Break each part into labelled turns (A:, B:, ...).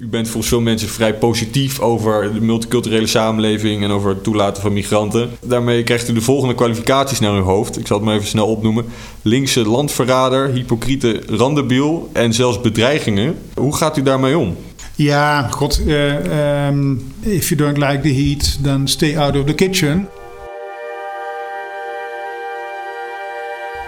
A: U bent volgens veel mensen vrij positief over de multiculturele samenleving en over het toelaten van migranten. Daarmee krijgt u de volgende kwalificaties naar uw hoofd. Ik zal het maar even snel opnoemen. Linkse landverrader, hypocriete randebiel en zelfs bedreigingen. Hoe gaat u daarmee om?
B: Ja, god, uh, um, if you don't like the heat, then stay out of the kitchen.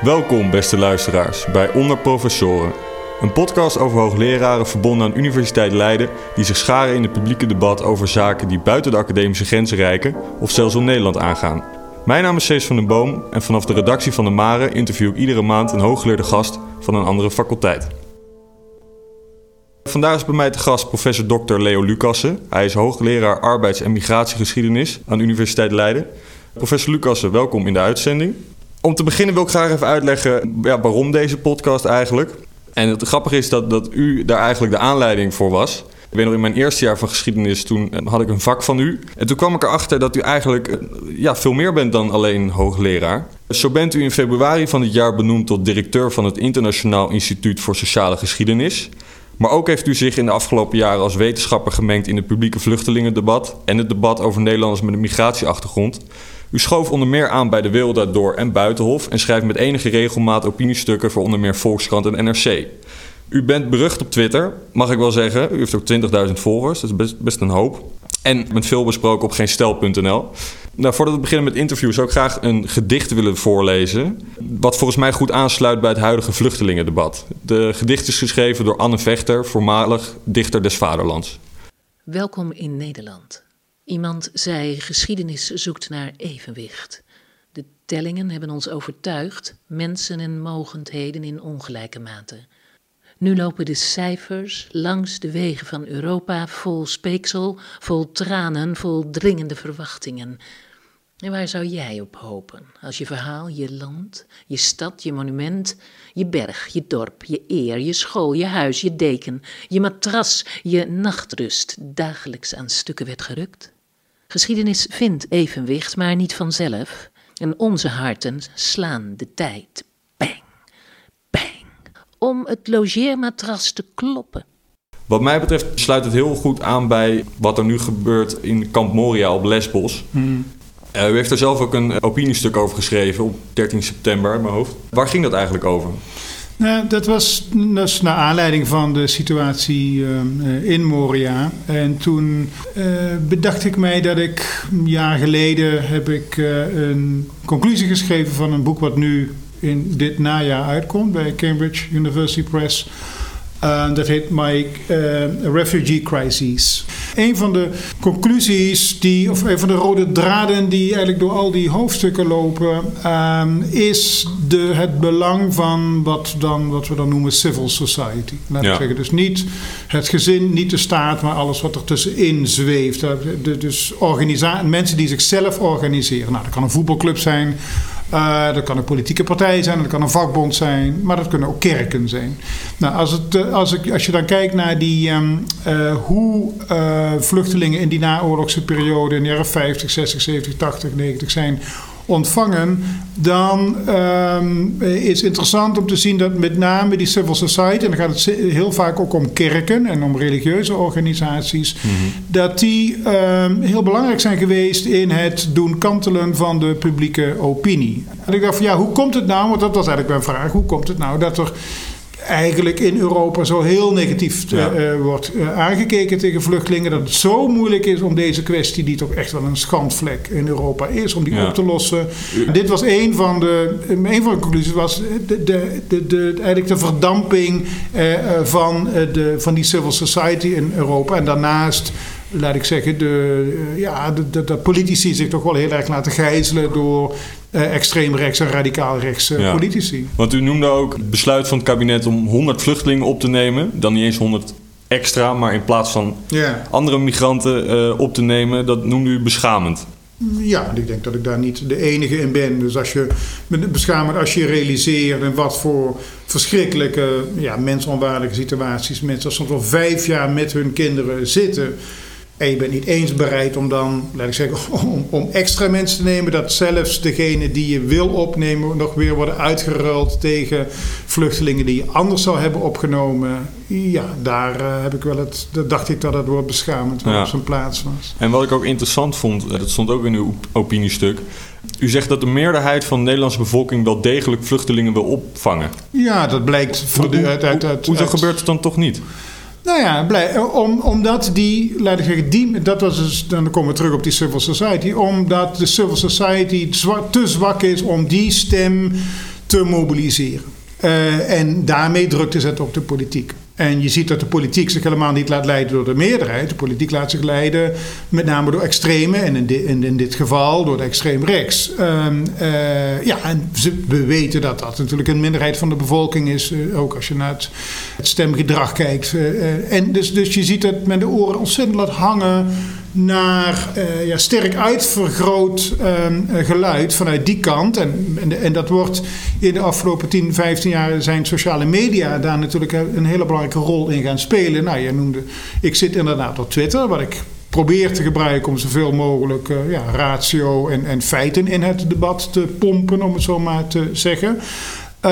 A: Welkom, beste luisteraars, bij Onder Professoren. Een podcast over hoogleraren verbonden aan Universiteit Leiden die zich scharen in het publieke debat over zaken die buiten de academische grenzen reiken of zelfs om Nederland aangaan. Mijn naam is Cees van den Boom en vanaf de redactie van de Mare interview ik iedere maand een hooggeleerde gast van een andere faculteit. Vandaag is bij mij te gast professor Dr. Leo Lucassen. Hij is hoogleraar arbeids- en migratiegeschiedenis aan Universiteit Leiden. Professor Lucassen, welkom in de uitzending. Om te beginnen wil ik graag even uitleggen ja, waarom deze podcast eigenlijk. En het grappige is dat, dat u daar eigenlijk de aanleiding voor was. Ik weet nog in mijn eerste jaar van geschiedenis, toen eh, had ik een vak van u. En toen kwam ik erachter dat u eigenlijk eh, ja, veel meer bent dan alleen hoogleraar. Zo bent u in februari van dit jaar benoemd tot directeur van het Internationaal Instituut voor Sociale Geschiedenis. Maar ook heeft u zich in de afgelopen jaren als wetenschapper gemengd in het publieke vluchtelingendebat en het debat over Nederlanders met een migratieachtergrond. U schoof onder meer aan bij de Wereld Door en Buitenhof en schrijft met enige regelmaat opiniestukken voor onder meer Volkskrant en NRC. U bent berucht op Twitter, mag ik wel zeggen. U heeft ook 20.000 volgers, dat is best, best een hoop. En bent veel besproken op geenstel.nl. Nou, voordat we beginnen met interviews zou ik graag een gedicht willen voorlezen. Wat volgens mij goed aansluit bij het huidige vluchtelingendebat. De gedicht is geschreven door Anne Vechter, voormalig dichter des Vaderlands.
C: Welkom in Nederland. Iemand zei: geschiedenis zoekt naar evenwicht. De tellingen hebben ons overtuigd, mensen en mogendheden in ongelijke mate. Nu lopen de cijfers langs de wegen van Europa vol speeksel, vol tranen, vol dringende verwachtingen. En waar zou jij op hopen als je verhaal, je land, je stad, je monument, je berg, je dorp, je eer, je school, je huis, je deken, je matras, je nachtrust dagelijks aan stukken werd gerukt? Geschiedenis vindt evenwicht, maar niet vanzelf. En onze harten slaan de tijd. Bang, bang. Om het logeermatras te kloppen.
A: Wat mij betreft sluit het heel goed aan bij wat er nu gebeurt in Kamp Moria op Lesbos. Hmm. Uh, u heeft er zelf ook een opiniestuk over geschreven op 13 september in mijn hoofd. Waar ging dat eigenlijk over?
B: Nou, dat was dus naar aanleiding van de situatie uh, in Moria. En toen uh, bedacht ik mij dat ik een jaar geleden heb ik uh, een conclusie geschreven van een boek wat nu in dit najaar uitkomt bij Cambridge University Press. Dat heet My Refugee Crises. Een van de conclusies die, of een van de rode draden die eigenlijk door al die hoofdstukken lopen, um, is de, het belang van wat, dan, wat we dan noemen civil society. Laat ik zeggen. Dus niet het gezin, niet de staat, maar alles wat er tussenin zweeft. dus mensen die zichzelf organiseren. Nou, dat kan een voetbalclub zijn. Uh, dat kan een politieke partij zijn, dat kan een vakbond zijn, maar dat kunnen ook kerken zijn. Nou, als, het, eh, als, ik, als je dan kijkt naar die, um, uh, hoe vluchtelingen in die naoorlogse periode in de jaren 50, 60, 70, 80, 90 zijn ontvangen, dan um, is interessant om te zien dat met name die civil society, en dan gaat het heel vaak ook om kerken en om religieuze organisaties, mm -hmm. dat die um, heel belangrijk zijn geweest in het doen kantelen van de publieke opinie. En ik dacht van ja, hoe komt het nou, want dat was eigenlijk mijn vraag, hoe komt het nou dat er eigenlijk in Europa zo heel negatief uh, wordt uh, aangekeken tegen vluchtelingen. Dat het zo moeilijk is om deze kwestie, die toch echt wel een schandvlek in Europa is, om die op te lossen. Dit was een van de, een van de conclusies, was de, de, de, de eigenlijk de verdamping van, de, van die civil society in Europa. En daarnaast laat ik zeggen, de, ja, de, politici zich toch wel heel erg laten gijzelen door uh, extreem rechts en radicaal rechts uh, politici.
A: Want u noemde ook het besluit van het kabinet om 100 vluchtelingen op te nemen. Dan niet eens 100 extra, maar in plaats van ja. andere migranten uh, op te nemen. Dat noemde u beschamend.
B: Ja, ik denk dat ik daar niet de enige in ben. Dus als je beschamend als je realiseert en wat voor verschrikkelijke, ja, mensonwaardige situaties mensen soms al vijf jaar met hun kinderen zitten En je bent niet eens bereid om dan, laat ik zeggen, om, om, extra mensen te nemen. Dat zelfs degene die je wil opnemen nog weer worden uitgeruild tegen vluchtelingen die je anders zou hebben opgenomen. Ja, daar uh, heb ik wel het, dacht ik dat het woord beschamend ja. op zijn plaats was.
A: En wat ik ook interessant vond, eh, dat stond ook in uw opiniestuk. U zegt dat de meerderheid van de Nederlandse bevolking wel degelijk vluchtelingen wil opvangen.
B: Ja, dat blijkt
A: hoe, uit, uit, uit, Hoezo gebeurt het dan toch niet?
B: Nou ja, blij, om, omdat die, laat ik zeggen, die, dat was dus, dan komen we terug op die civil society, omdat de civil society te zwak is om die stem te mobiliseren. Uh, en daarmee druk te zetten op de politiek. En je ziet dat de politiek zich helemaal niet laat leiden door de meerderheid. De politiek laat zich leiden met name door extreme en in, in, dit geval door de extreem rechts. Um, uh, ja, en we weten dat dat natuurlijk een minderheid van de bevolking is, uh, ook als je naar het, stemgedrag kijkt. Uh, en dus, dus je ziet dat men de oren ontzettend laat hangen naar uh, ja, sterk uitvergroot um, geluid vanuit die kant. En, en, dat wordt in de afgelopen 10, 15 jaar zijn sociale media daar natuurlijk een hele belangrijke rol in gaan spelen. Nou, je noemde, ik zit inderdaad op Twitter, wat ik probeer te gebruiken om zoveel mogelijk ja, ratio en, en feiten in het debat te pompen, om het zo maar te zeggen. Uh,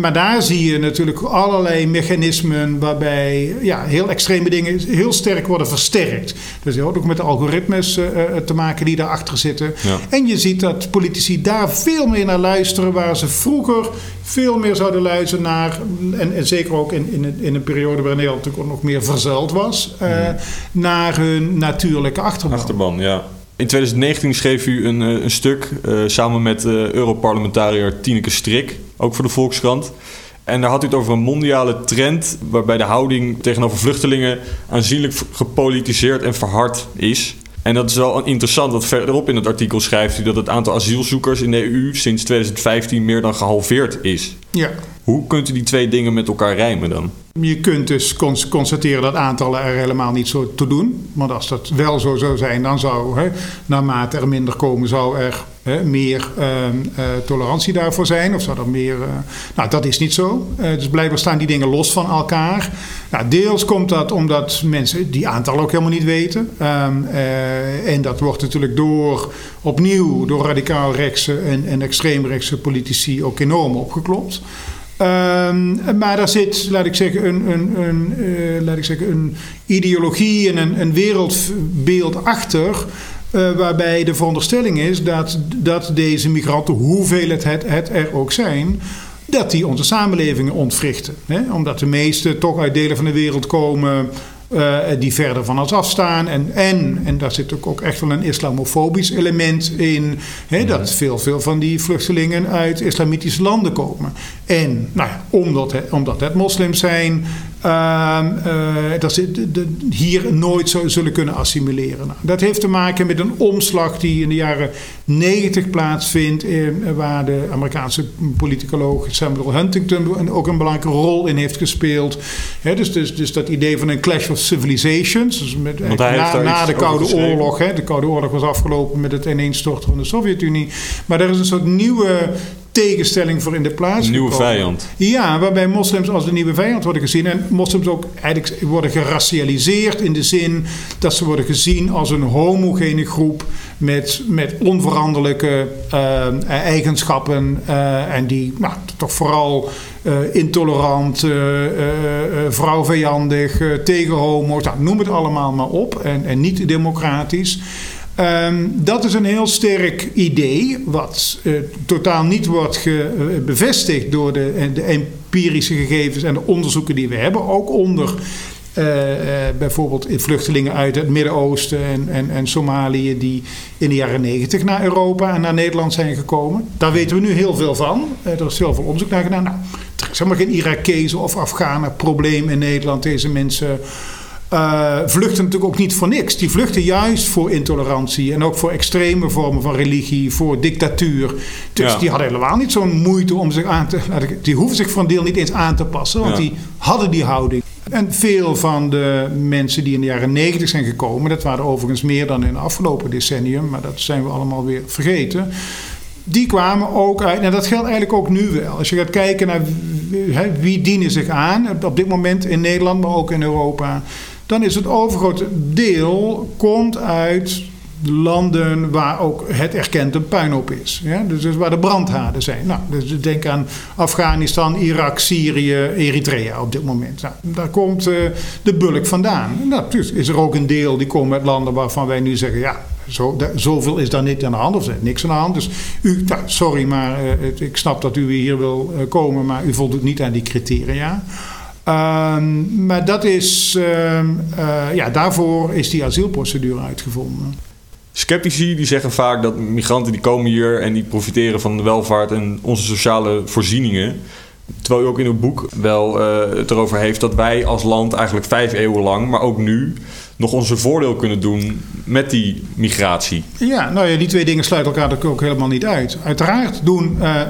B: maar daar zie je natuurlijk allerlei mechanismen waarbij ja, heel extreme dingen heel sterk worden versterkt. Dus je hoort ook met de algoritmes uh, te maken die daarachter zitten. Ja. En je ziet dat politici daar veel meer naar luisteren, waar ze vroeger veel meer zouden luisteren naar, en, en zeker ook in, in, in, een periode waarin Nederland natuurlijk ook nog meer verzuild was, ja. naar hun natuurlijke achterban.
A: Achterban, ja. In 2019 schreef u een, een stuk uh, samen met uh, Europarlementariër Tineke Strik, ook voor de Volkskrant. En daar had u het over een mondiale trend waarbij de houding tegenover vluchtelingen aanzienlijk gepolitiseerd en verhard is. En dat is wel interessant, want verderop in het artikel schrijft u dat het aantal asielzoekers in de EU sinds 2015 meer dan gehalveerd is.
B: Ja.
A: Hoe kunt u die twee dingen met elkaar rijmen dan?
B: Je kunt dus constateren dat aantallen er helemaal niet zo te doen. Want als dat wel zo zou zijn, dan zou, hè, naarmate er minder komen, zou er hè, meer uh, uh, tolerantie daarvoor zijn. Of zou er meer. Uh, nou, dat is niet zo. Uh, dus blijkbaar staan die dingen los van elkaar. Nou, deels komt dat omdat mensen die aantallen ook helemaal niet weten. Um, en dat wordt natuurlijk door, opnieuw, door radicaal rechtse en, en extreemrechtse politici ook enorm opgeklopt. Um, maar daar zit, laat ik zeggen, een, een, een, uh, laat ik zeggen, een ideologie en een, een wereldbeeld achter. Uh, waarbij de veronderstelling is dat, dat deze migranten, hoeveel het, het, het er ook zijn, dat die onze samenlevingen ontwrichten. Hè? Omdat de meesten toch uit delen van de wereld komen uh, die verder van ons afstaan. En, en, en daar zit ook, ook echt wel een islamofobisch element in. Hè, dat veel, veel van die vluchtelingen uit islamitische landen komen. En nou ja, omdat, omdat het moslims zijn, uh, uh, dat ze de, de, hier nooit zo zullen kunnen assimileren. Nou, dat heeft te maken met een omslag die in de jaren 90 plaatsvindt, eh, waar de Amerikaanse politicoloog Samuel Huntington ook een belangrijke rol in heeft gespeeld. He, dus, dus, dus dat idee van een clash of civilizations. Dus met, na, na de Koude Oorlog. He, de Koude Oorlog was afgelopen met het ineenstorten van de Sovjet-Unie. Maar er is een soort nieuwe tegenstelling voor in de plaats.
A: Een nieuwe vijand.
B: Ja, waarbij moslims als de nieuwe vijand worden gezien. En moslims ook eigenlijk worden geracialiseerd in de zin dat ze worden gezien als een homogene groep met, met onveranderlijke uh, eigenschappen. Uh, en die nou, toch vooral uh, intolerant, vrouwvijandig, tegen homo's, nou, noem het allemaal maar op. En, en niet democratisch. Um, dat is een heel sterk idee, wat uh, totaal niet wordt ge, uh, bevestigd door de, de, empirische gegevens en de onderzoeken die we hebben. Ook onder uh, bijvoorbeeld vluchtelingen uit het Midden-Oosten en, en, en, Somalië, die in de jaren negentig naar Europa en naar Nederland zijn gekomen. Daar weten we nu heel veel van. er is heel veel onderzoek naar gedaan. Nou, er is geen Irakezen of Afghanen probleem in Nederland. Deze mensen uh, vluchten natuurlijk ook niet voor niks. Die vluchten juist voor intolerantie en ook voor extreme vormen van religie, voor dictatuur. Dus ja. die hadden helemaal niet zo'n moeite om zich aan te. Die hoeven zich voor een deel niet eens aan te passen, want ja. die hadden die houding. En veel van de mensen die in de jaren negentig zijn gekomen, dat waren overigens meer dan in het afgelopen decennium, maar dat zijn we allemaal weer vergeten die kwamen ook uit. En dat geldt eigenlijk ook nu wel. Als je gaat kijken naar wie dienen zich aan op dit moment in Nederland, maar ook in Europa dan is het overgrote deel komt uit landen waar ook het erkend een puinhoop is. Ja? Dus, waar de brandhaarden zijn. Nou, dus denk aan Afghanistan, Irak, Syrië, Eritrea op dit moment. Nou, daar komt uh, de bulk vandaan. Nou, is er ook een deel die komen uit landen waarvan wij nu zeggen... ja, zo, zoveel is daar niet aan de hand of is niks aan de hand. Dus u, sorry, maar uh, ik snap dat u hier wil uh, komen... maar u voldoet niet aan die criteria. Um, maar dat is, uh, ja, daarvoor is die asielprocedure uitgevonden.
A: Sceptici die zeggen vaak dat migranten die komen hier en die profiteren van de welvaart en onze sociale voorzieningen. Terwijl u ook in uw boek wel uh, het erover heeft dat wij als land eigenlijk vijf eeuwen lang, maar ook nu, nog onze voordeel kunnen doen met die migratie.
B: Ja, nou ja, die twee dingen sluiten elkaar ook helemaal niet uit. Uiteraard doen uh,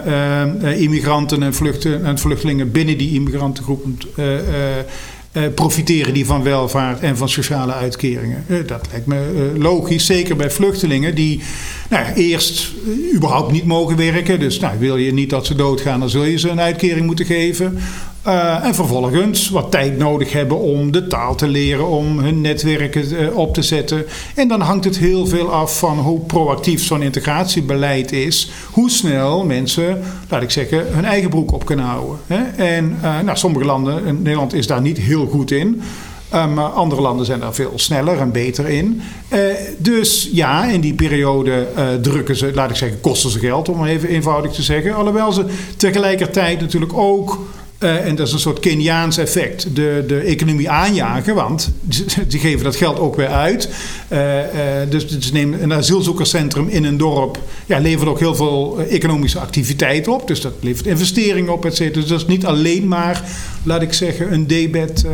B: uh, immigranten en, vluchten, en vluchtelingen binnen die immigrantengroepen uh, profiteren die van welvaart en van sociale uitkeringen. Dat lijkt me logisch, zeker bij vluchtelingen die nou eerst überhaupt niet mogen werken. Dus nou, wil je niet dat ze doodgaan, dan zul je ze een uitkering moeten geven. Uh, en vervolgens wat tijd nodig hebben om de taal te leren, om hun netwerken uh, op te zetten. En dan hangt het heel veel af van hoe proactief zo'n integratiebeleid is. Hoe snel mensen, laat ik zeggen, hun eigen broek op kunnen houden. Hè? En uh, nou, sommige landen, Nederland is daar niet heel goed in. Maar andere landen zijn daar veel sneller en beter in. dus ja, in die periode drukken ze, laat ik zeggen, kosten ze geld, om even eenvoudig te zeggen. Alhoewel ze tegelijkertijd natuurlijk ook uh, en dat is een soort Keniaans effect. De, de economie aanjagen, want die geven dat geld ook weer uit. Uh, uh, dus, dus neem een asielzoekerscentrum in een dorp. Ja, levert ook heel veel economische activiteit op. Dus dat levert investeringen op, et cetera. Dus dat is niet alleen maar, laat ik zeggen, een debet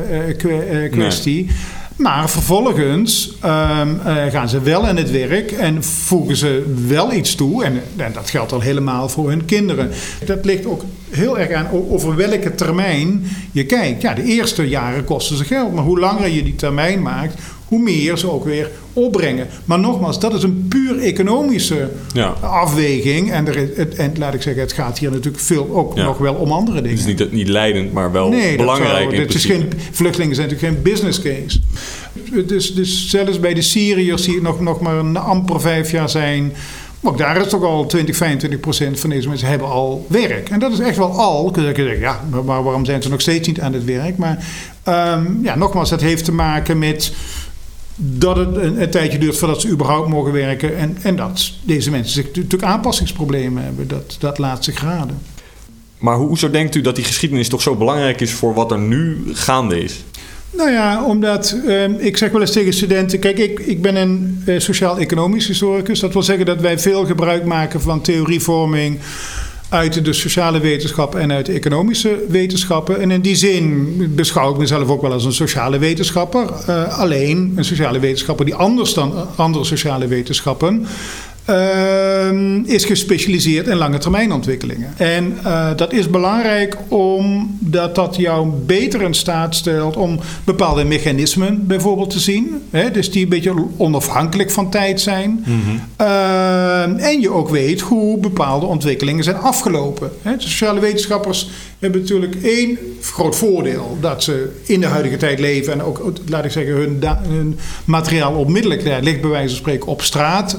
B: kwestie. Nee. Maar vervolgens um, uh, gaan ze wel aan het werk en voegen ze wel iets toe. En, en, dat geldt al helemaal voor hun kinderen. Dat ligt ook heel erg aan over welke termijn je kijkt. Ja, de eerste jaren kosten ze geld. Maar hoe langer je die termijn maakt, hoe meer ze ook weer opbrengen. Maar nogmaals, dat is een puur economische ja. afweging. En, er is, het, en laat ik zeggen, het gaat hier natuurlijk veel ook ja. nog wel om andere dingen.
A: Het is niet, niet leidend, maar wel
B: nee,
A: belangrijk.
B: Nee, het is geen, vluchtelingen zijn natuurlijk geen business case. Dus, dus zelfs bij de Syriërs, die nog, nog maar een amper vijf jaar zijn. Ook daar is toch al 20, 25 procent van deze mensen hebben al werk. En dat is echt wel al. Kun je zeggen, ja, maar waarom zijn ze nog steeds niet aan het werk? Maar um, ja, nogmaals, dat heeft te maken met dat het een, een, tijdje duurt voordat ze überhaupt mogen werken. En, en dat deze mensen zich natuurlijk aanpassingsproblemen hebben. Dat, dat laat zich raden.
A: Maar hoezo denkt u dat die geschiedenis toch zo belangrijk is voor wat er nu gaande is?
B: Nou ja, omdat uh, ik zeg wel eens tegen studenten: kijk, ik, ik ben een uh, sociaal-economisch historicus. Dat wil zeggen dat wij veel gebruik maken van theorievorming uit de sociale wetenschappen en uit de economische wetenschappen. En in die zin beschouw ik mezelf ook wel als een sociale wetenschapper. Uh, alleen een sociale wetenschapper die anders dan andere sociale wetenschappen uh, is gespecialiseerd in lange termijn ontwikkelingen. En uh, dat is belangrijk omdat dat jou beter in staat stelt om bepaalde mechanismen bijvoorbeeld te zien. Hè, dus die een beetje onafhankelijk van tijd zijn. Mm-hmm. Uh, en je ook weet hoe bepaalde ontwikkelingen zijn afgelopen. Hè. De sociale wetenschappers hebben natuurlijk één groot voordeel. Dat ze in de huidige tijd leven en ook, laat ik zeggen, hun, hun materiaal onmiddellijk ligt bij wijze van spreken op straat.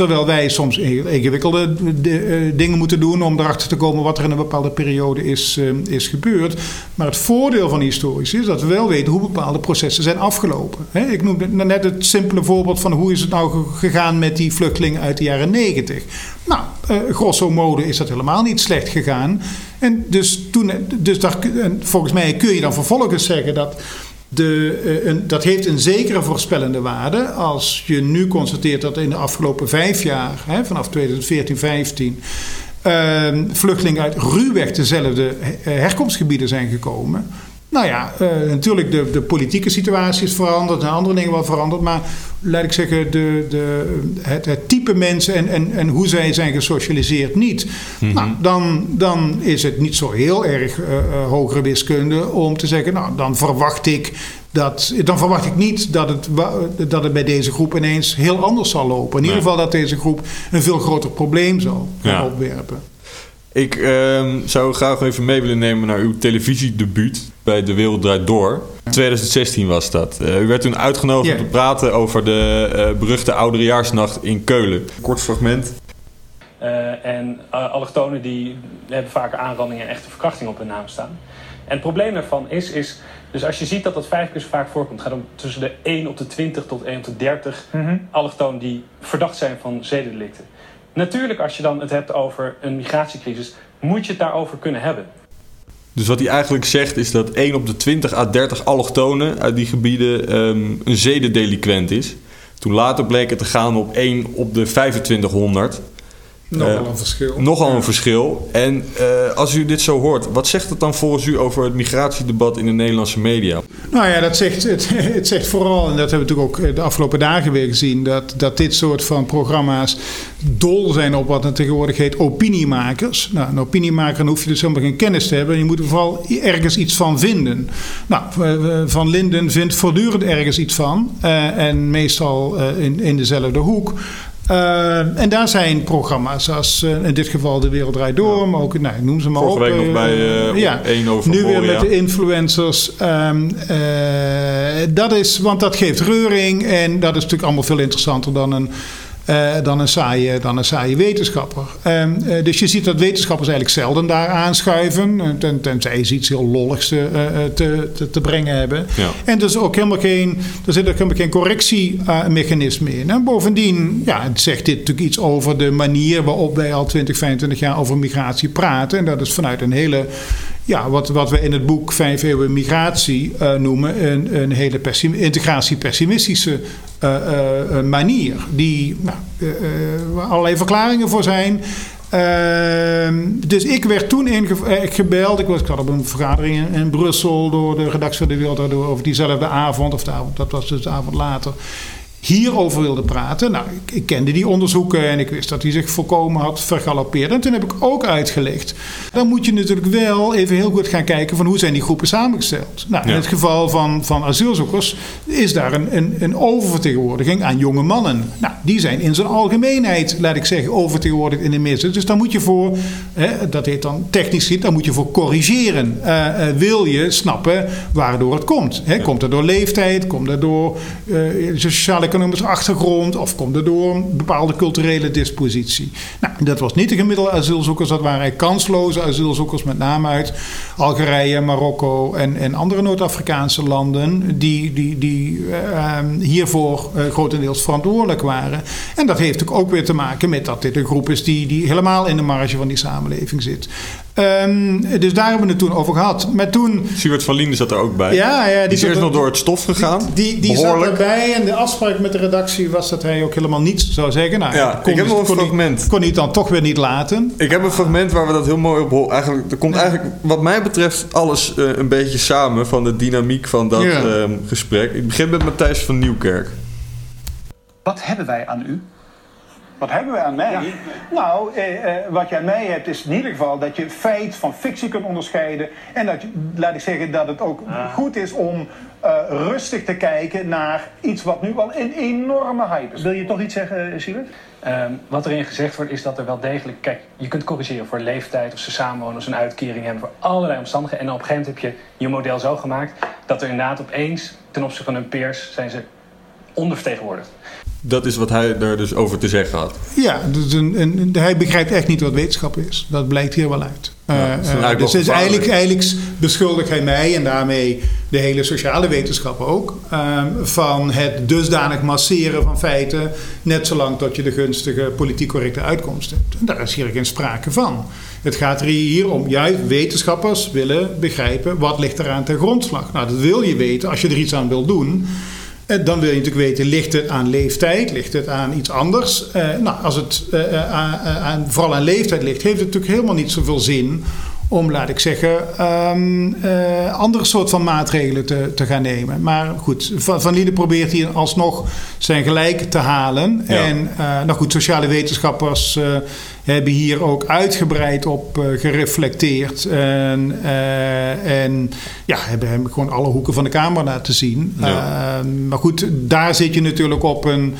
B: Terwijl wij soms ingewikkelde de, uh, dingen moeten doen om erachter te komen wat er in een bepaalde periode is, uh, is gebeurd. Maar het voordeel van historici is dat we wel weten hoe bepaalde processen zijn afgelopen. Ik noemde net het simpele voorbeeld van hoe is het nou gegaan met die vluchtelingen uit de jaren negentig. Nou, grosso modo is dat helemaal niet slecht gegaan. En dus toen, dus daar, volgens mij kun je dan vervolgens zeggen dat. De, een, dat heeft een zekere voorspellende waarde. Als je nu constateert dat in de afgelopen vijf jaar, hè, vanaf 2014, 15, uh, vluchtelingen uit ruwweg dezelfde herkomstgebieden zijn gekomen. Nou ja, uh, natuurlijk de, de politieke situatie is veranderd en andere dingen wel veranderd. Maar laat ik zeggen, de, de, het, het type mensen en, en, en hoe zij zijn gesocialiseerd niet. Mm-hmm. Nou, dan, dan is het niet zo heel erg uh, hogere wiskunde om te zeggen, nou, dan verwacht ik dat, dan verwacht ik niet dat het, dat het bij deze groep ineens heel anders zal lopen. In ieder geval dat deze groep een veel groter probleem zal
A: ja.
B: opwerpen.
A: Ik ehm, zou graag even mee willen nemen naar uw televisiedebuut bij De Wereld Draait Door. 2016 was dat. Uh, u werd toen uitgenodigd om te praten over de eh, beruchte Oudejaarsnacht in Keulen. Kort fragment.
D: Eh, en uh, allochtonen die hebben vaker aanrandingen en echte verkrachting op hun naam staan. En het probleem daarvan is, is dus als je ziet dat dat vijf keer zo vaak voorkomt, gaat het om tussen de 1 op de 20 tot 1 op de 30 allochtonen die verdacht zijn van zedendelicten. Natuurlijk, als je dan het hebt over een migratiecrisis, moet je het daarover kunnen hebben.
A: Dus wat hij eigenlijk zegt is dat 1 op de 20 à 30 allochtonen uit die gebieden ehm, een zedendelinquent is. Toen later bleek het te gaan op 1 op de 2500.
B: Nogal
A: Eh,
B: een verschil.
A: Nogal een verschil. En eh, als u dit zo hoort, wat zegt het dan volgens u over het migratiedebat in de Nederlandse media?
B: Nou ja, dat zegt, het, het zegt vooral, en dat hebben we natuurlijk ook de afgelopen dagen weer gezien, dat, dat dit soort van programma's dol zijn op wat het tegenwoordig heet opiniemakers. Nou, een opiniemaker dan hoef je dus helemaal geen kennis te hebben. Je moet er vooral ergens iets van vinden. Nou, eh, Van Linden vindt voortdurend ergens iets van. eh, en meestal eh, in, in dezelfde hoek. Uh, en daar zijn programma's als uh, in dit geval De Wereld Draait Door, maar ook, nou, noem ze maar
A: Vorige
B: op.
A: week nog bij uh,
B: ja,
A: één over
B: Nu weer met de influencers. Um, dat is, want dat geeft reuring en dat is natuurlijk allemaal veel interessanter dan een... Uh, dan, een saaie, dan een saaie wetenschapper. Um, uh, dus je ziet dat wetenschappers eigenlijk zelden daar aanschuiven. Ten, tenzij ze iets heel lolligs te, te, te, te, brengen hebben.
A: Ja.
B: En er, is ook helemaal geen, er zit ook helemaal geen correctiemechanisme in. En bovendien ja, het zegt dit natuurlijk iets over de manier waarop wij al 20, 25 jaar over migratie praten. En dat is vanuit een hele ja, wat, wat we in het boek Vijf Eeuwen Migratie uh, noemen, een, een hele pessim integratie-pessimistische manier. Die nou, allerlei verklaringen voor zijn. Ehm, dus ik werd toen gebeld. Ik, was, ik zat op een vergadering in, Brussel door de redactie van de Wereld over diezelfde avond, of de avond, dat was dus de avond later hierover wilde praten. Nou, ik, ik, kende die onderzoeken en ik wist dat hij zich volkomen had vergalopeerd. En toen heb ik ook uitgelegd. Dan moet je natuurlijk wel even heel goed gaan kijken van hoe zijn die groepen samengesteld. Nou, in ja. het geval van, van asielzoekers is daar een, een, een, oververtegenwoordiging aan jonge mannen. Nou, die zijn in zijn algemeenheid, laat ik zeggen, oververtegenwoordigd in de meeste. Dus daar moet je voor, hè, dat heet dan technisch gezien, daar moet je voor corrigeren. Uh, uh, wil je snappen waardoor het komt. Hè? Komt het door leeftijd, komt het door uh, sociale economische achtergrond of komt het door een bepaalde culturele dispositie. Nou, dat was niet de gemiddelde asielzoekers, dat waren kansloze asielzoekers, met name uit Algerije, Marokko en, en andere Noord-Afrikaanse landen, die, die, die uh, hiervoor uh, grotendeels verantwoordelijk waren. En dat heeft ook weer te maken met dat dit een groep is die, die helemaal in de marge van die samenleving zit. Um, dus daar hebben we het toen over gehad. Maar toen...
A: Van Linden zat er ook bij.
B: Ja, ja, die,
A: die is eerst nog door het stof gegaan.
B: Die, die, die zat erbij en de afspraak met de redactie was dat hij ook helemaal niets zou zeggen. Nou,
A: ja,
B: kon,
A: ik heb nog een
B: kon
A: fragment.
B: Hij, kon hij het dan toch weer niet laten.
A: Ik heb een fragment waar we dat heel mooi op... Eigenlijk, er komt eigenlijk, wat mij betreft, alles uh, een beetje samen van de dynamiek van dat ja. uh, gesprek. Ik begin met Matthijs van Nieuwkerk.
E: Wat hebben wij aan u?
F: Wat hebben wij aan mij? Ja. Nou, eh, eh, wat je aan mij hebt is in ieder geval dat je feit van fictie kunt onderscheiden. En dat, je, laat ik zeggen, dat het ook ah. goed is om uh, rustig te kijken naar iets wat nu al een enorme hype is.
E: Wil je toch iets zeggen, Siebert?
D: Um, wat erin gezegd wordt is dat er wel degelijk... Kijk, je kunt corrigeren voor leeftijd of ze samenwonen... of ze een uitkering hebben voor allerlei omstandigheden. En op een gegeven moment heb je je model zo gemaakt... dat er inderdaad opeens ten opzichte van hun peers zijn ze ondervertegenwoordigd.
A: Dat is wat hij er dus over te zeggen had.
B: Ja, dus een, een, hij begrijpt echt niet wat wetenschap is. Dat blijkt hier wel uit.
A: Ja,
B: uh, uh, dus is eigenlijk, eigenlijk beschuldigt hij mij en daarmee de hele sociale wetenschap ook... Uh, van het dusdanig masseren van feiten... net zolang tot je de gunstige politiek correcte uitkomst hebt. En daar is hier geen sprake van. Het gaat er hier om, juist wetenschappers willen begrijpen... wat ligt eraan ten grondslag. Nou, dat wil je weten als je er iets aan wil doen... Dan wil je natuurlijk weten, ligt het aan leeftijd? Ligt het aan iets anders? Uh, nou, als het uh, aan, aan, vooral aan leeftijd ligt, heeft het natuurlijk helemaal niet zoveel zin om, laat ik zeggen, um, uh, andere soort van maatregelen te, te gaan nemen. Maar goed, Van, van Lieden probeert hier alsnog zijn gelijk te halen. Ja. En nou goed, sociale wetenschappers hebben hier ook uitgebreid op uh, gereflecteerd. En, uh, en ja, hebben hem gewoon alle hoeken van de kamer laten zien. Ja. Uh, maar goed, daar zit je natuurlijk op een.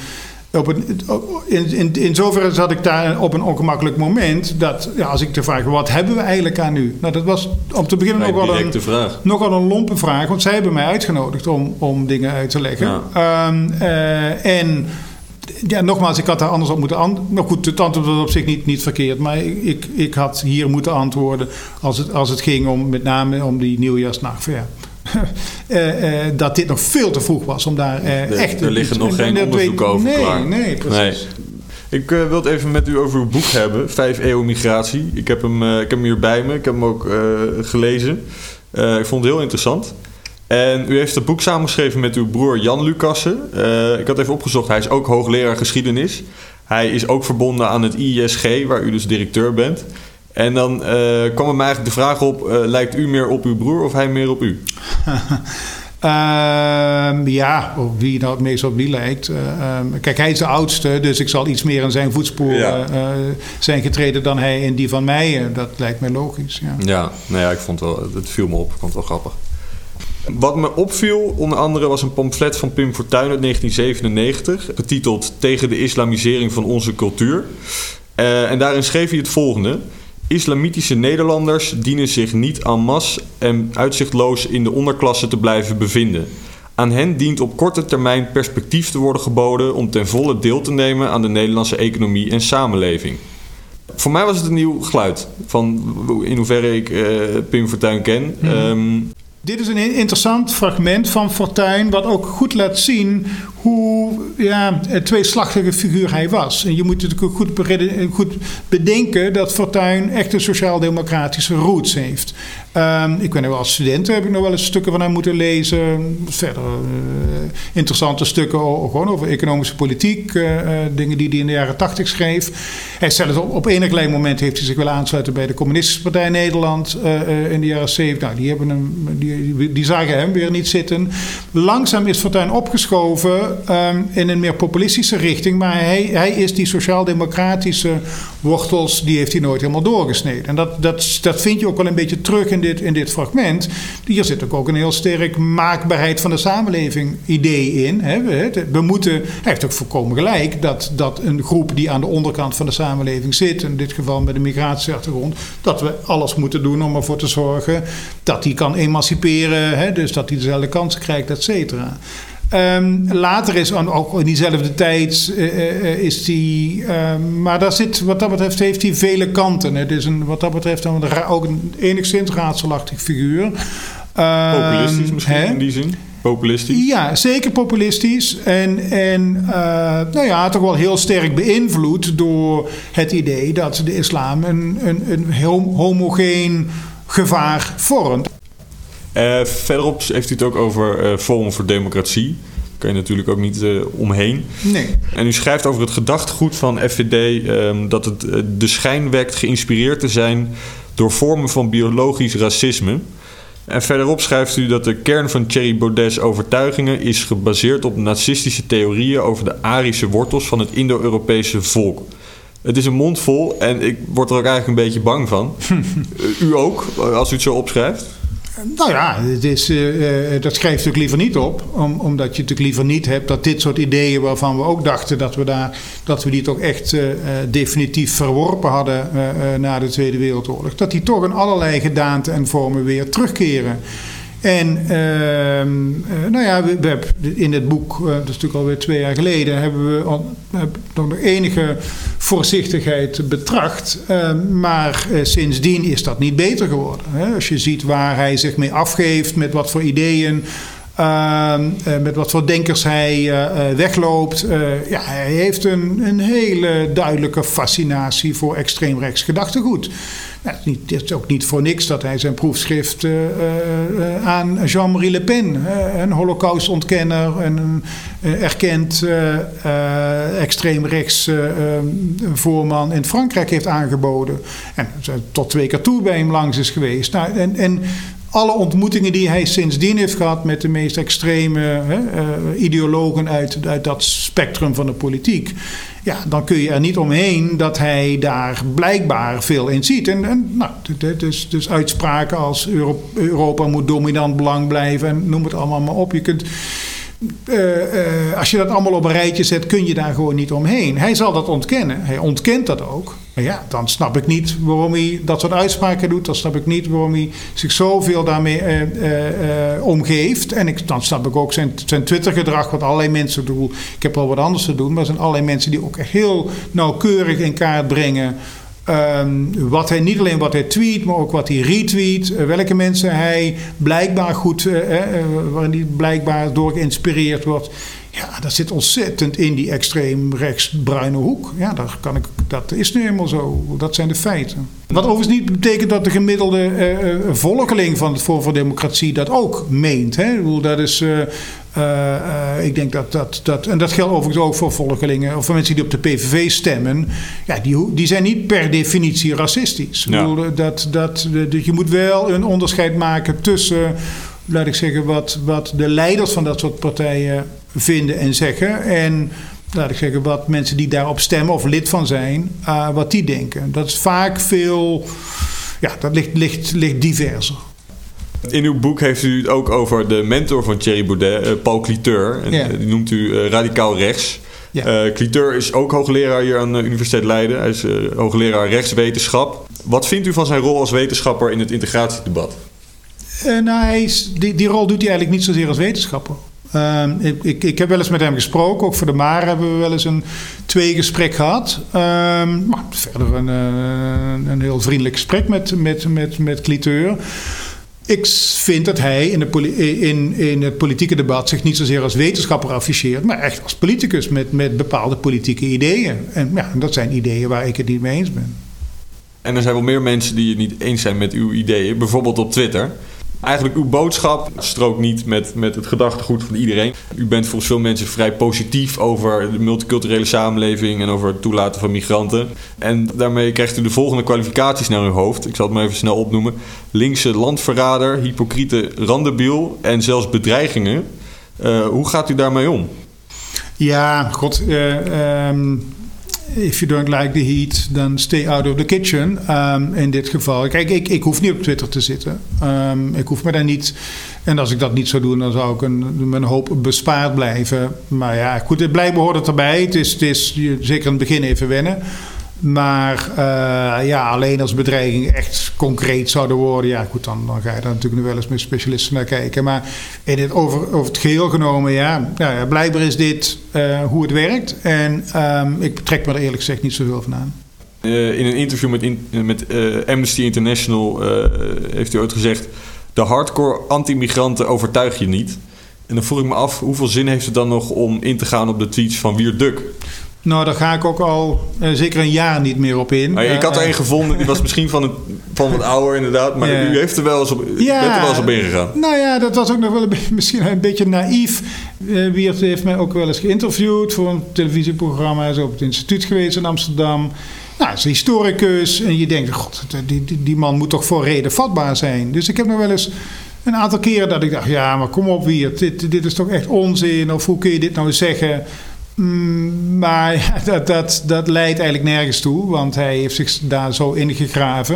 B: op een, in, in, in zoverre zat ik daar op een ongemakkelijk moment. Dat ja, als ik te vragen, wat hebben we eigenlijk aan nu? Nou, dat was om te beginnen nogal een,
A: vraag.
B: nogal een lompe vraag. Want zij hebben mij uitgenodigd om, om dingen uit te leggen. Ehm, eh, en ja, nogmaals, ik had daar anders op moeten antwoorden. Nou goed, het antwoord was op zich niet, niet verkeerd. Maar ik, ik had hier moeten antwoorden als het, als het ging om met name om die nieuwjaarsnacht. Ja. Eh, eh, dat dit nog veel te vroeg was om daar eh,
A: Er-
B: echt...
A: er liggen nog
B: en-
A: geen
B: weet-
A: over
B: nee,
A: klaar.
B: Nee, precies.
A: Ik eh, wil het even met u over uw boek hebben, Vijf eeuwen migratie. Ik heb hem, ik heb hem hier bij me, ik heb hem ook eh, gelezen. Eh, ik vond het heel interessant. En u heeft het boek samengeschreven met uw broer Jan Lucassen. Eh, ik had even opgezocht, hij is ook hoogleraar geschiedenis. Hij is ook verbonden aan het ISG, waar u dus directeur bent. En dan eh, kwam er mij eigenlijk de vraag op, eh, lijkt u meer op uw broer of hij meer op u?
B: Ehm, ja, op wie nou het meest op wie lijkt. Eh, ehm, kijk, hij is de oudste, dus ik zal iets meer in zijn voetsporen
A: Ja.
B: eh, zijn getreden dan hij in die van mij. Dat lijkt mij logisch. Ja.
A: Ja, nou ja, ik vond wel, het viel me op. Ik vond het wel grappig. Wat me opviel, onder andere, was een pamflet van Pim Fortuyn uit 1997, getiteld Tegen de islamisering van onze cultuur. Eh, en daarin schreef hij het volgende. Islamitische Nederlanders dienen zich niet en masse en uitzichtloos in de onderklasse te blijven bevinden. Aan hen dient op korte termijn perspectief te worden geboden om ten volle deel te nemen aan de Nederlandse economie en samenleving. Voor mij was het een nieuw geluid. Van in hoeverre ik eh, Pim Fortuyn ken. Ehm,
B: Dit is een in- interessant fragment van Fortuyn, wat ook goed laat zien hoe ja, een tweeslachtige figuur hij was. En je moet natuurlijk goed, goed bedenken dat Fortuyn echt een sociaal-democratische roots heeft. Ehm, ik ben wel als student heb ik nog wel eens stukken van hem moeten lezen. Verder eh, interessante stukken gewoon over economische politiek, eh, eh, dingen die hij in de jaren tachtig schreef. Hij zelfs op, op enig klein moment heeft hij zich willen aansluiten bij de Communistische Partij Nederland in de jaren 70. Nou, die, hebben hem, die, die zagen hem weer niet zitten. Langzaam is Fortuyn opgeschoven ehm, in een meer populistische richting, maar hij, hij is die sociaal-democratische wortels, die heeft hij nooit helemaal doorgesneden. En dat, dat, dat vind je ook wel een beetje terug in dit, in dit fragment. Hier zit ook, een heel sterk maakbaarheid van de samenleving idee in. Hè. We, we moeten, hij heeft ook volkomen gelijk dat, dat een groep die aan de onderkant van de samenleving zit, in dit geval met een migratieachtergrond, dat we alles moeten doen om ervoor te zorgen dat die kan emanciperen, hè, dus dat hij dezelfde kansen krijgt, et cetera. Ehm, later is ook in diezelfde tijd eh, eh, is die. ehm, maar daar zit, wat dat betreft heeft hij vele kanten. Het is een, wat dat betreft een ook een enigszins raadselachtig figuur. Ehm,
A: populistisch misschien
B: hè?
A: in die zin. Populistisch.
B: Ja, zeker populistisch. En, en eh, nou ja, toch wel heel sterk beïnvloed door het idee dat de islam een, een, een hom- homogeen gevaar vormt.
A: Eh, verderop heeft u het ook over eh Forum voor Democratie. Daar kan je natuurlijk ook niet eh, omheen.
B: Nee.
A: En u schrijft over het gedachtegoed van FVD ehm, dat het eh, de schijn wekt geïnspireerd te zijn door vormen van biologisch racisme. En verderop schrijft u dat de kern van Thierry Baudet's overtuigingen is gebaseerd op nazistische theorieën over de Arische wortels van het Indo-Europese volk. Het is een mond vol en ik word er ook eigenlijk een beetje bang van. Eh, u ook, als u het zo opschrijft?
B: Nou ja, is, eh, eh, dat schrijf je natuurlijk liever niet op. Om, omdat je natuurlijk liever niet hebt dat dit soort ideeën waarvan we ook dachten dat we, daar, dat we die toch echt eh, definitief verworpen hadden na de Tweede Wereldoorlog. Dat die toch in allerlei gedaanten en vormen weer terugkeren. En ehm, eh, nou ja, we, hebben in het boek, eh, dat is natuurlijk alweer twee jaar geleden, hebben we hebben nog enige voorzichtigheid betracht. Eh, maar eh, sindsdien is dat niet beter geworden. Hè? Als je ziet waar hij zich mee afgeeft, met wat voor ideeën. Ehm, eh, met wat voor denkers hij eh, eh, wegloopt. Ja, hij heeft een, een hele duidelijke fascinatie voor extreemrechts gedachtegoed. Nou, het, is niet, het is ook niet voor niks dat hij zijn proefschrift aan Jean-Marie Le Pen, een holocaustontkenner en een erkend extreemrechts eh, eh, voorman in Frankrijk heeft aangeboden. En tot twee keer toe bij hem langs is geweest. Nou, en, en alle ontmoetingen die hij sindsdien heeft gehad met de meest extreme hè, eh, ideologen uit, uit dat spectrum van de politiek. Ja, dan kun je er niet omheen dat hij daar blijkbaar veel in ziet. En, en nou, dus, dus uitspraken als Euro- Europa moet dominant belang blijven en noem het allemaal maar op. Je kunt uh, als je dat allemaal op een rijtje zet, kun je daar gewoon niet omheen. Hij zal dat ontkennen. Hij ontkent dat ook. Maar ja, dan snap ik niet waarom hij dat soort uitspraken doet. Dan snap ik niet waarom hij zich zoveel daarmee uh, omgeeft. En ik, dan snap ik ook zijn, zijn Twitter-gedrag, wat allerlei mensen doen. Ik heb wel wat anders te doen, maar er zijn allerlei mensen die ook heel nauwkeurig in kaart brengen. Um, wat hij, niet alleen wat hij tweet, maar ook wat hij retweet. Uh, welke mensen hij blijkbaar goed, uh, uh, waarin hij blijkbaar door geïnspireerd wordt. Ja, dat zit ontzettend in die extreem rechts bruine hoek. Ja, daar kan ik, dat is nu helemaal zo. Dat zijn de feiten. Wat overigens niet betekent dat de gemiddelde volkeling van het Forum voor Democratie dat ook meent. Hè? Dat is. Uh, ik denk dat, dat, dat. En dat geldt overigens ook voor volkelingen. of voor mensen die op de PVV stemmen. Ja, die, die zijn niet per definitie racistisch. Ja. Ik bedoel, dat, dat, dat, je moet wel een onderscheid maken tussen laat ik zeggen, wat, wat de leiders van dat soort partijen vinden en zeggen. En laat ik zeggen, wat mensen die daarop stemmen of lid van zijn, uh, wat die denken. Dat is vaak veel, ja, dat ligt, ligt, ligt diverser.
A: In uw boek heeft u het ook over de mentor van Thierry Baudet, uh, Paul Cliteur. En, yeah. Die noemt u uh, radicaal rechts. Ja. Uh, Cliteur is ook hoogleraar hier aan de Universiteit Leiden. Hij is uh, hoogleraar rechtswetenschap. Wat vindt u van zijn rol als wetenschapper in het integratiedebat?
B: Uh, nou, hij is, die, die rol doet hij eigenlijk niet zozeer als wetenschapper. Uh, ik, ik, ik, heb wel eens met hem gesproken. Ook voor de Maar hebben we wel eens een twee gesprek gehad. Uh, maar verder een, een heel vriendelijk gesprek met, met, met, met Cliteur. Ik vind dat hij in, de in, in het politieke debat zich niet zozeer als wetenschapper afficheert, maar echt als politicus met, met bepaalde politieke ideeën. En ja, dat zijn ideeën waar ik het niet mee eens ben.
A: En er zijn wel meer mensen die het niet eens zijn met uw ideeën, bijvoorbeeld op Twitter. Eigenlijk uw boodschap strookt niet met, met het gedachtegoed van iedereen. U bent volgens veel mensen vrij positief over de multiculturele samenleving en over het toelaten van migranten. En daarmee krijgt u de volgende kwalificaties naar uw hoofd. Ik zal het maar even snel opnoemen. Linkse landverrader, hypocriete randebiel en zelfs bedreigingen. Uh, hoe gaat u daarmee om?
B: Ja, god. Uh, if you don't like the heat, then stay out of the kitchen. Um, in dit geval. Kijk, ik, ik hoef niet op Twitter te zitten. Um, ik hoef me daar niet. En als ik dat niet zou doen, dan zou ik een, mijn hoop bespaard blijven. Maar ja, goed, het blijkbaar hoort het erbij. Het is, het is zeker in het begin even wennen. Maar uh, ja, alleen als bedreigingen echt concreet zouden worden, ja, goed, dan, dan ga je daar natuurlijk nu wel eens met specialisten naar kijken. Maar in het, over, over het geheel genomen, ja, ja blijkbaar is dit uh, hoe het werkt. En um, ik trek me er eerlijk gezegd niet zoveel van aan.
A: Uh, in een interview met, in, met Amnesty International heeft u ooit gezegd: de hardcore anti-migranten overtuig je niet. En dan vroeg ik me af, hoeveel zin heeft het dan nog om in te gaan op de tweets van Wier Duk?
B: Nou, daar ga ik ook al uh, zeker een jaar niet meer op in.
A: ik had er een gevonden, die was misschien van, het, van wat ouder inderdaad. Maar u heeft er wel eens op, ja, bent er wel eens op ingegaan.
B: Nou ja, dat was ook nog wel een, misschien een beetje naïef. Uh, Wiert heeft mij ook wel eens geïnterviewd voor een televisieprogramma. Hij is op het instituut geweest in Amsterdam. Nou, hij is historicus. En je denkt, god, die, die, die man moet toch voor reden vatbaar zijn. Dus ik heb nog wel eens een aantal keren dat ik dacht... ja, maar kom op Wiert, dit, dit is toch echt onzin? Of hoe kun je dit nou zeggen... Mm, maar dat, dat, dat leidt eigenlijk nergens toe, want hij heeft zich daar zo ingegraven.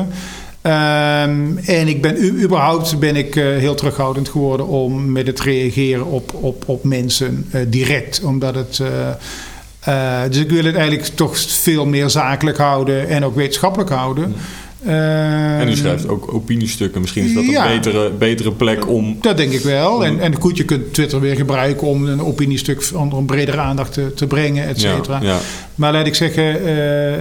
B: Um, en ik ben überhaupt ben ik uh, heel terughoudend geworden om met het reageren op, op, op mensen uh, direct. Omdat het. Uh, dus ik wil het eigenlijk toch veel meer zakelijk houden en ook wetenschappelijk houden.
A: Uh, en u schrijft ook opiniestukken. Misschien is dat een betere, betere plek om.
B: Dat denk ik wel. En, en goed, je kunt Twitter weer gebruiken om een opiniestuk onder een bredere aandacht te, te brengen, et cetera. Ja, ja. Maar laat ik zeggen, uh, uh,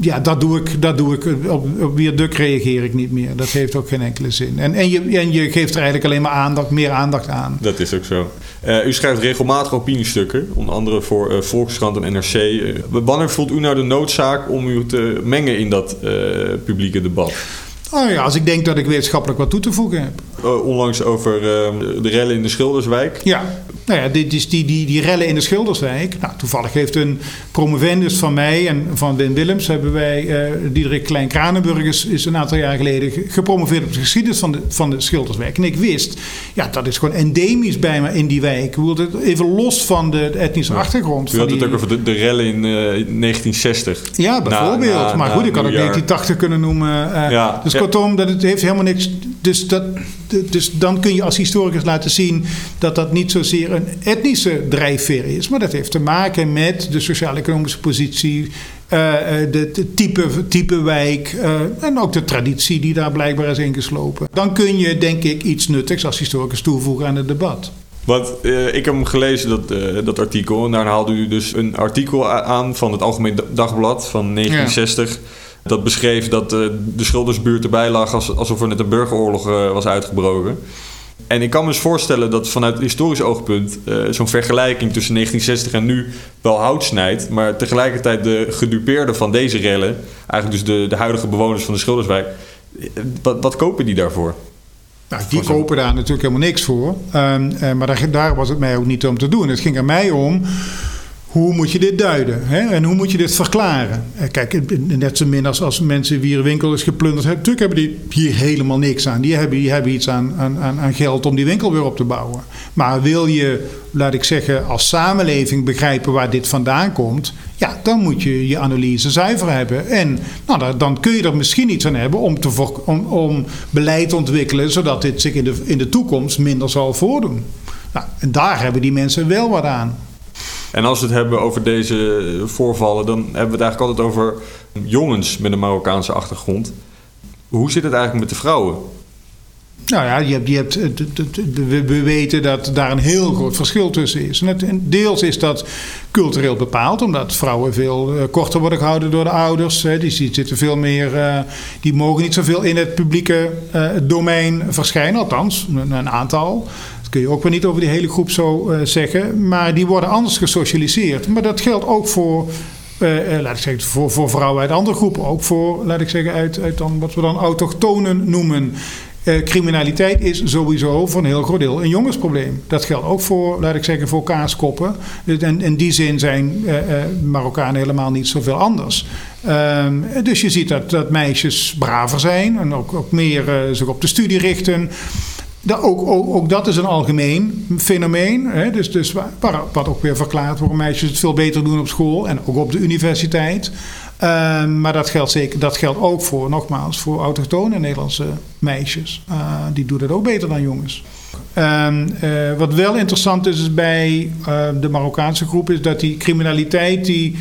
B: ja, dat doe ik. Dat doe ik. Op, op Duk reageer ik niet meer. Dat heeft ook geen enkele zin. En, en, je, en je geeft er eigenlijk alleen maar aandacht, meer aandacht aan.
A: Dat is ook zo. Uh, u schrijft regelmatig opiniestukken, onder andere voor uh, Volkskrant en NRC. Uh, wanneer voelt u nou de noodzaak om u te mengen in dat publieke debat?
B: Oh ja, als ik denk dat ik wetenschappelijk wat toe te voegen heb.
A: Onlangs over de rellen in de Schilderswijk.
B: Ja. Nou ja, dit is die, die, die rellen in de Schilderswijk. Nou, toevallig heeft een promovendus van mij en van Wim Willems... hebben wij, uh, Diederik Klein-Kranenburg is, is, een aantal jaar geleden... gepromoveerd op de geschiedenis van de, van de Schilderswijk. En ik wist, ja, dat is gewoon endemisch bij me in die wijk. Even los van de, etnische achtergrond.
A: U had het ook over de, de rellen in uh, eh, 1960.
B: Ja, bijvoorbeeld. maar goed, ik had ook 1980 kunnen noemen. Uh, ja. Dus kortom, dat het heeft helemaal niks dus, dat, dus dan kun je als historicus laten zien dat dat niet zozeer een etnische drijfveer is, maar dat heeft te maken met de sociaal-economische positie, uh, de, type, type wijk uh, en ook de traditie die daar blijkbaar is ingeslopen. Dan kun je denk ik iets nuttigs als historicus toevoegen aan het debat.
A: Want uh, ik heb hem gelezen, dat, dat artikel. En daar haalde u dus een artikel aan van het Algemeen Dagblad van 1960. Ja. Dat beschreef dat de schuldersbuurt erbij lag alsof er net een burgeroorlog was uitgebroken. En ik kan me eens voorstellen dat vanuit historisch oogpunt uh, zo'n vergelijking tussen 1960 en nu wel hout snijdt. Maar tegelijkertijd de gedupeerden van deze rellen, eigenlijk dus de, de huidige bewoners van de Schilderswijk, eh, wat, wat kopen die daarvoor?
B: Nou, die kopen daar natuurlijk helemaal niks voor. Um, uh, maar daar, daar was het mij ook niet om te doen. Het ging er mij om hoe moet je dit duiden? Hè? En hoe moet je dit verklaren? Eh, kijk, net zo min als, als mensen wie een winkel is geplunderd hebben. Natuurlijk hebben die hier helemaal niks aan. Die hebben, die hebben iets aan, aan, aan geld om die winkel weer op te bouwen. Maar wil je, laat ik zeggen, als samenleving begrijpen waar dit vandaan komt. Ja, dan moet je je analyse zuiver hebben. En nou, dan kun je er misschien iets aan hebben om, te, om, beleid te ontwikkelen. zodat dit zich in de, in de toekomst minder zal voordoen. Nou, en daar hebben die mensen wel wat aan.
A: En als we het hebben over deze voorvallen, dan hebben we het eigenlijk altijd over jongens met een Marokkaanse achtergrond. Hoe zit het eigenlijk met de vrouwen?
B: Nou ja, je hebt, je hebt, we weten dat daar een heel groot verschil tussen is. Deels is dat cultureel bepaald, omdat vrouwen veel eh, korter worden gehouden door de ouders. Die zitten veel meer, eh, die mogen niet zoveel in het publieke eh, domein verschijnen, althans een aantal kun je ook weer niet over die hele groep zo uh, zeggen. Maar die worden anders gesocialiseerd. Maar dat geldt ook voor, uh, uh, laat ik zeggen, voor, voor vrouwen uit andere groepen. Ook voor, laat ik zeggen, uit, uit dan, wat we dan autochtonen noemen. criminaliteit is sowieso voor een heel groot deel een jongensprobleem. Dat geldt ook voor, laat ik zeggen, voor kaaskoppen. Dus en in die zin zijn Marokkanen helemaal niet zoveel anders. Ehm, dus je ziet dat, dat meisjes braver zijn en ook, ook meer zich op de studie richten ook, ook, ook, dat is een algemeen fenomeen. Hè? Dus, dus wat ook weer verklaart waarom meisjes het veel beter doen op school en ook op de universiteit. Uh, maar dat geldt, zeker, dat geldt ook voor, nogmaals, voor autochtone Nederlandse meisjes. Uh, die doen dat ook beter dan jongens. Uh, wat wel interessant is, is bij eh, de Marokkaanse groep, is dat die criminaliteit die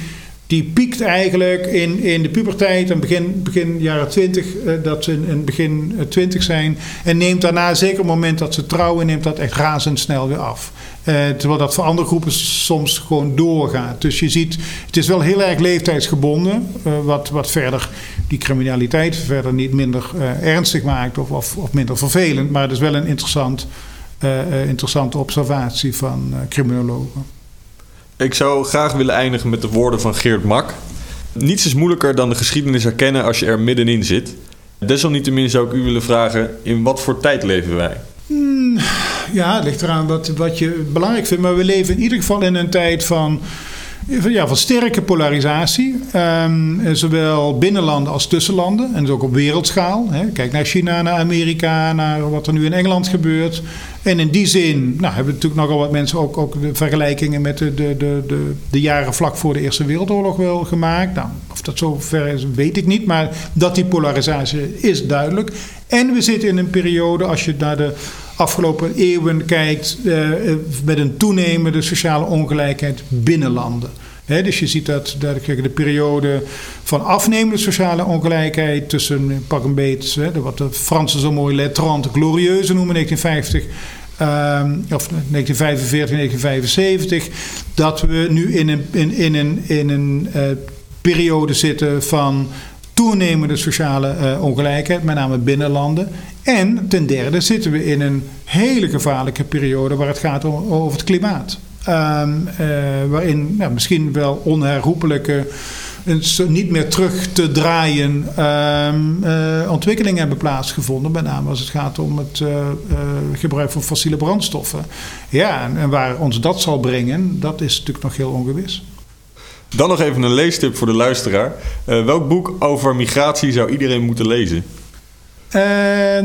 B: die piekt eigenlijk in, in de puberteit en begin, begin jaren 20, eh, dat ze in, begin 20 eh, zijn. En neemt daarna, zeker op het moment dat ze trouwen, neemt dat echt razendsnel weer af. Eh, terwijl dat voor andere groepen soms gewoon doorgaat. Dus je ziet, het is wel heel erg leeftijdsgebonden, wat, wat verder die criminaliteit verder niet minder ernstig maakt of, of, of, minder vervelend. Maar het is wel een interessant, interessante observatie van criminologen.
A: Ik zou graag willen eindigen met de woorden van Geert Mak. Niets is moeilijker dan de geschiedenis herkennen als je er middenin zit. Desalniettemin zou ik u willen vragen: in wat voor tijd leven wij?
B: Hmm, ja, het ligt eraan wat, wat je belangrijk vindt. Maar we leven in ieder geval in een tijd van ja, van sterke polarisatie. Um, zowel binnenlanden als tussenlanden. En dus ook op wereldschaal. Hè. Kijk naar China, naar Amerika, naar wat er nu in Engeland gebeurt. En in die zin nou, hebben natuurlijk nogal wat mensen ook, ook de vergelijkingen met de, de, de, de, jaren vlak voor de Eerste Wereldoorlog wel gemaakt. Nou, of dat zo ver is, weet ik niet. Maar dat die polarisatie is duidelijk. En we zitten in een periode, als je naar de afgelopen eeuwen kijkt, uh, met een toenemende sociale ongelijkheid binnen landen. dus je ziet dat, dat de periode van afnemende sociale ongelijkheid tussen pak een beet, wat de Fransen zo mooi lettrante glorieuze noemen, 1950. Um, of 1945, 1975, dat we nu in een, in, in een, in een periode zitten van toenemende sociale ongelijkheid, met name binnenlanden. En ten derde zitten we in een hele gevaarlijke periode waar het gaat over het klimaat. Um, uh, waarin nou, misschien wel onherroepelijke, niet meer terug te draaien um, uh, ontwikkelingen hebben plaatsgevonden. Met name als het gaat om het uh, gebruik van fossiele brandstoffen. Ja, en, en, waar ons dat zal brengen, dat is natuurlijk nog heel ongewis.
A: Dan nog even een leestip voor de luisteraar. welk boek over migratie zou iedereen moeten lezen?
B: Uh,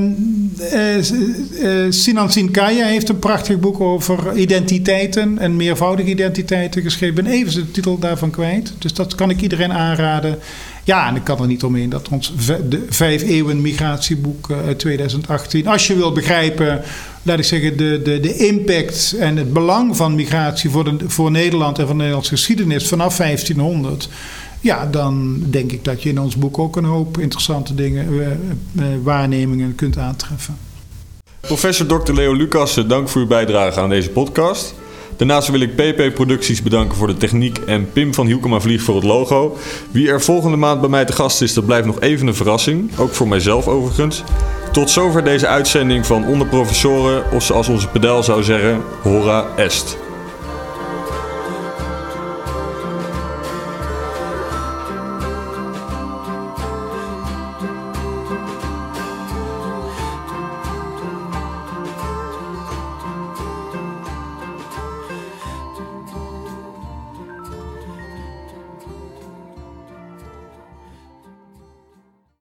B: uh, Sinan Sinkaya heeft een prachtig boek over identiteiten en meervoudige identiteiten geschreven. Ik ben even de titel daarvan kwijt. Dus dat kan ik iedereen aanraden. Ja, en ik kan er niet omheen dat ons de vijf eeuwen migratieboek uit 2018, als je wil begrijpen, laat ik zeggen, de, de, de impact en het belang van migratie voor, de, voor Nederland en van de Nederlandse geschiedenis vanaf 1500 ja, dan denk ik dat je in ons boek ook een hoop interessante dingen, uh, uh, waarnemingen kunt aantreffen.
A: Professor Dr. Leo Lucassen, dank voor uw bijdrage aan deze podcast. Daarnaast wil ik PP Producties bedanken voor de techniek en Pim van Hielkema Vlieg voor het logo. Wie er volgende maand bij mij te gast is, dat blijft nog even een verrassing. Ook voor mijzelf overigens. Tot zover deze uitzending van Onder Professoren, of zoals onze pedel zou zeggen, Hora Est.